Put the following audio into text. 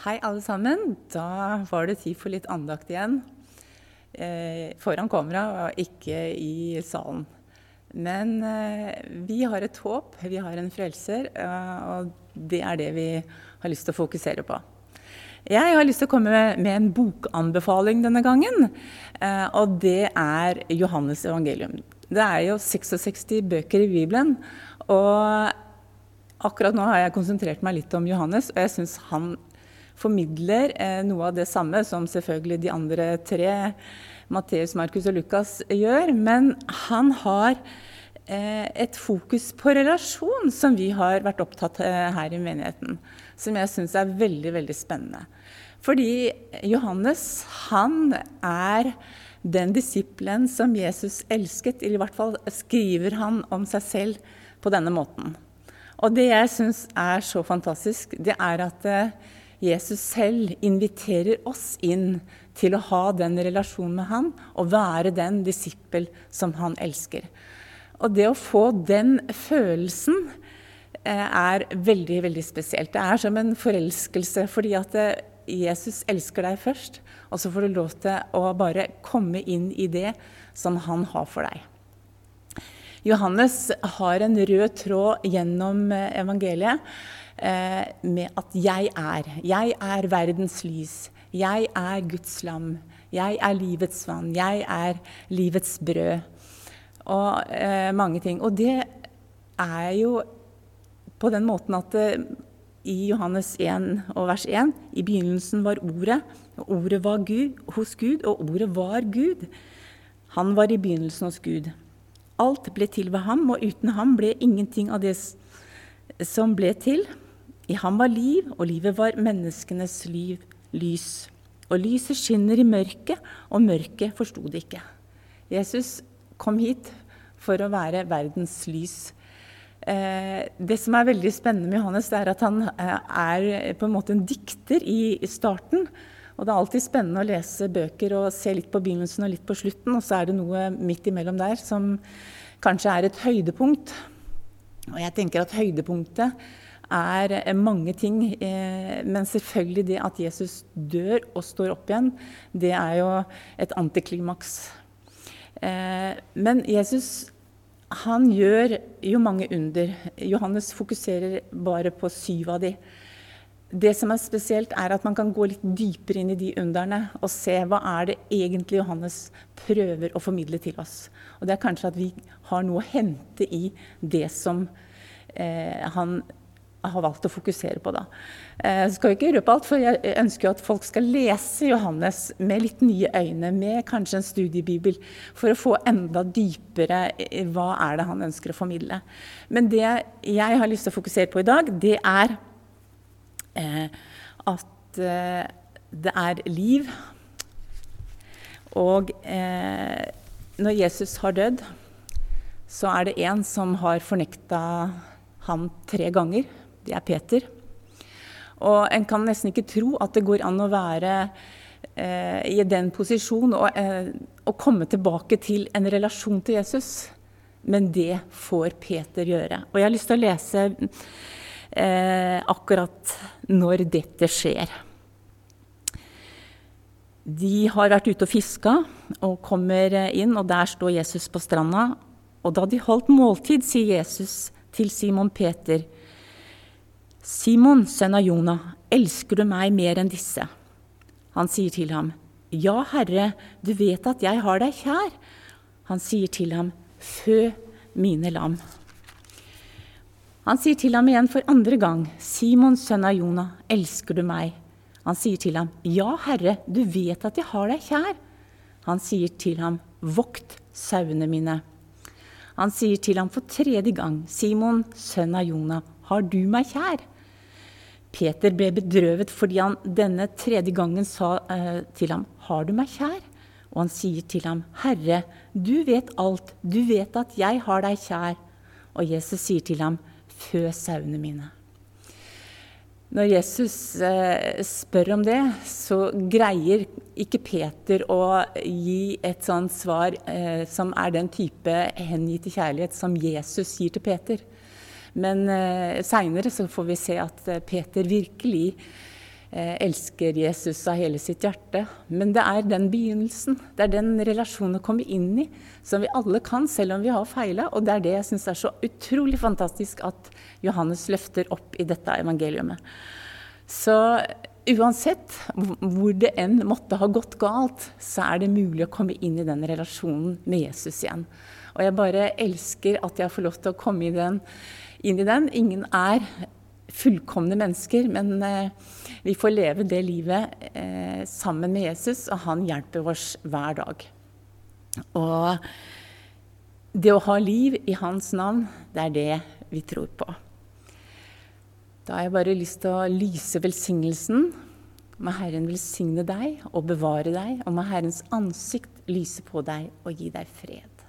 Hei, alle sammen. Da var det tid for litt andakt igjen. Eh, foran kamera og ikke i salen. Men eh, vi har et håp, vi har en frelser, eh, og det er det vi har lyst til å fokusere på. Jeg har lyst til å komme med, en bokanbefaling denne gangen, eh, og det er Johannes evangelium. Det er jo 66 bøker i Bibelen, og akkurat nå har jeg konsentrert meg litt om Johannes, og jeg syns han formidler eh, noe av det samme som selvfølgelig de andre tre, Matteus, Markus og Lukas, gjør. Men han har eh, et fokus på relasjon som vi har vært opptatt eh, her i menigheten. Som jeg syns er veldig, veldig spennende. Fordi Johannes, han er den disippelen som Jesus elsket. Eller i hvert fall skriver han om seg selv på denne måten. Og det jeg syns er så fantastisk, det er at Jesus selv inviterer oss inn til å ha den relasjonen med han og være den disippel som han elsker. Og det å få den følelsen eh, er veldig, veldig spesielt. Det er som en forelskelse, fordi at eh, Jesus elsker deg først, og så får du lov til å bare komme inn i det som han har for deg. Johannes har en rød tråd gjennom eh, evangeliet med at 'jeg er'. Jeg er verdens lys. Jeg er Guds lam. Jeg er livets vann. Jeg er livets brød. Og eh, mange ting. Og det er jo på den måten at eh, i Johannes 1 og vers 1 i begynnelsen var Ordet. og Ordet var Gud, hos Gud, og Ordet var Gud. Han var i begynnelsen hos Gud. Alt ble til ved ham, og uten ham ble ingenting av det som ble til. I ham var liv, og livet var menneskenes liv, lys. Og lyset skinner i mørket, og mørket forsto det ikke. Jesus kom hit for å være verdens lys. Eh, det som er veldig spennende med Johannes, det er at han eh, er på en måte en dikter i starten. Og det er alltid spennende å lese bøker og se litt på begynnelsen og litt på slutten, og så er det noe midt imellom der som kanskje er et høydepunkt. Og jeg tenker at høydepunktet er eh, mange ting. Eh, men selvfølgelig det at Jesus dør og står opp igjen, det er jo et antiklimaks. Eh, men Jesus han gjør jo mange under. Johannes fokuserer bare på syv av de. Det som er spesielt, er at man kan gå litt dypere inn i de underne og se hva er det egentlig Johannes prøver å formidle til oss. Og det er kanskje at vi har noe å hente i det som eh, han har valgt å fokusere på. da. Jeg skal skal ikke røpe alt, for jeg ønsker jo at folk skal lese Johannes med litt nye øyne, med kanskje en studiebibel, for å få enda dypere hva er det han ønsker å formidle. Men det jeg har lyst til å fokusere på i dag, det er eh, at eh, det er liv. Og eh, når Jesus har dødd, så er det en som har fornekta han tre ganger. Det er Peter. Og en kan nesten ikke tro at det går an å være eh, i den posisjonen og, eh, og, komme tilbake til en relasjon til Jesus. Men det får Peter gjøre. Og jeg har lyst til å lese eh, akkurat når dette skjer. De har vært ute og fiska og kommer inn, og der står Jesus på stranda. Og da de holdt måltid, sier Jesus til Simon Peter, Simon, sønn av Jonah, elsker du meg mer enn disse? Han sier til ham, Ja, Herre, du vet at jeg har deg kjær. Han sier til ham, Fø mine lam. Han sier til ham igjen for andre gang, Simon, sønn av Jonah, elsker du meg? Han sier til ham, Ja, Herre, du vet at jeg har deg kjær. Han sier til ham, Vokt sauene mine. Han sier til ham for tredje gang, Simon, sønn av Jonah, har du meg kjær? Peter ble bedrøvet fordi han denne tredje gangen sa eh, til ham, Har du meg kjær? Og han sier til ham, Herre, du vet alt, du vet at jeg har deg kjær. Og Jesus sier til ham, Fø sauene mine. Når Jesus eh, spør om det, så greier ikke Peter å gi et sånt svar eh, som er den type hengitte kjærlighet som Jesus gir til Peter. Men eh, seinere så får vi se at eh, Peter virkelig elsker Jesus av hele sitt hjerte. Men det er den begynnelsen, det er den relasjonen å komme inn i, som vi alle kan, selv om vi har feila. Og det er det jeg syns er så utrolig fantastisk at Johannes løfter opp i dette evangeliumet. Så uansett hvor det enn måtte ha gått galt, så er det mulig å komme inn i den relasjonen med Jesus igjen. Og jeg bare elsker at jeg får lov til å komme i den, inn i den. Ingen er fullkomne mennesker, men eh, vi får leve det livet eh, sammen med Jesus, og han hjelper oss hver dag. Og det å ha liv i hans navn, det er det vi tror på. Da har jeg bare lyst til å lyse velsignelsen. Må Herren velsigne deg og bevare deg, og må Herrens ansikt lyse på deg og gi deg fred.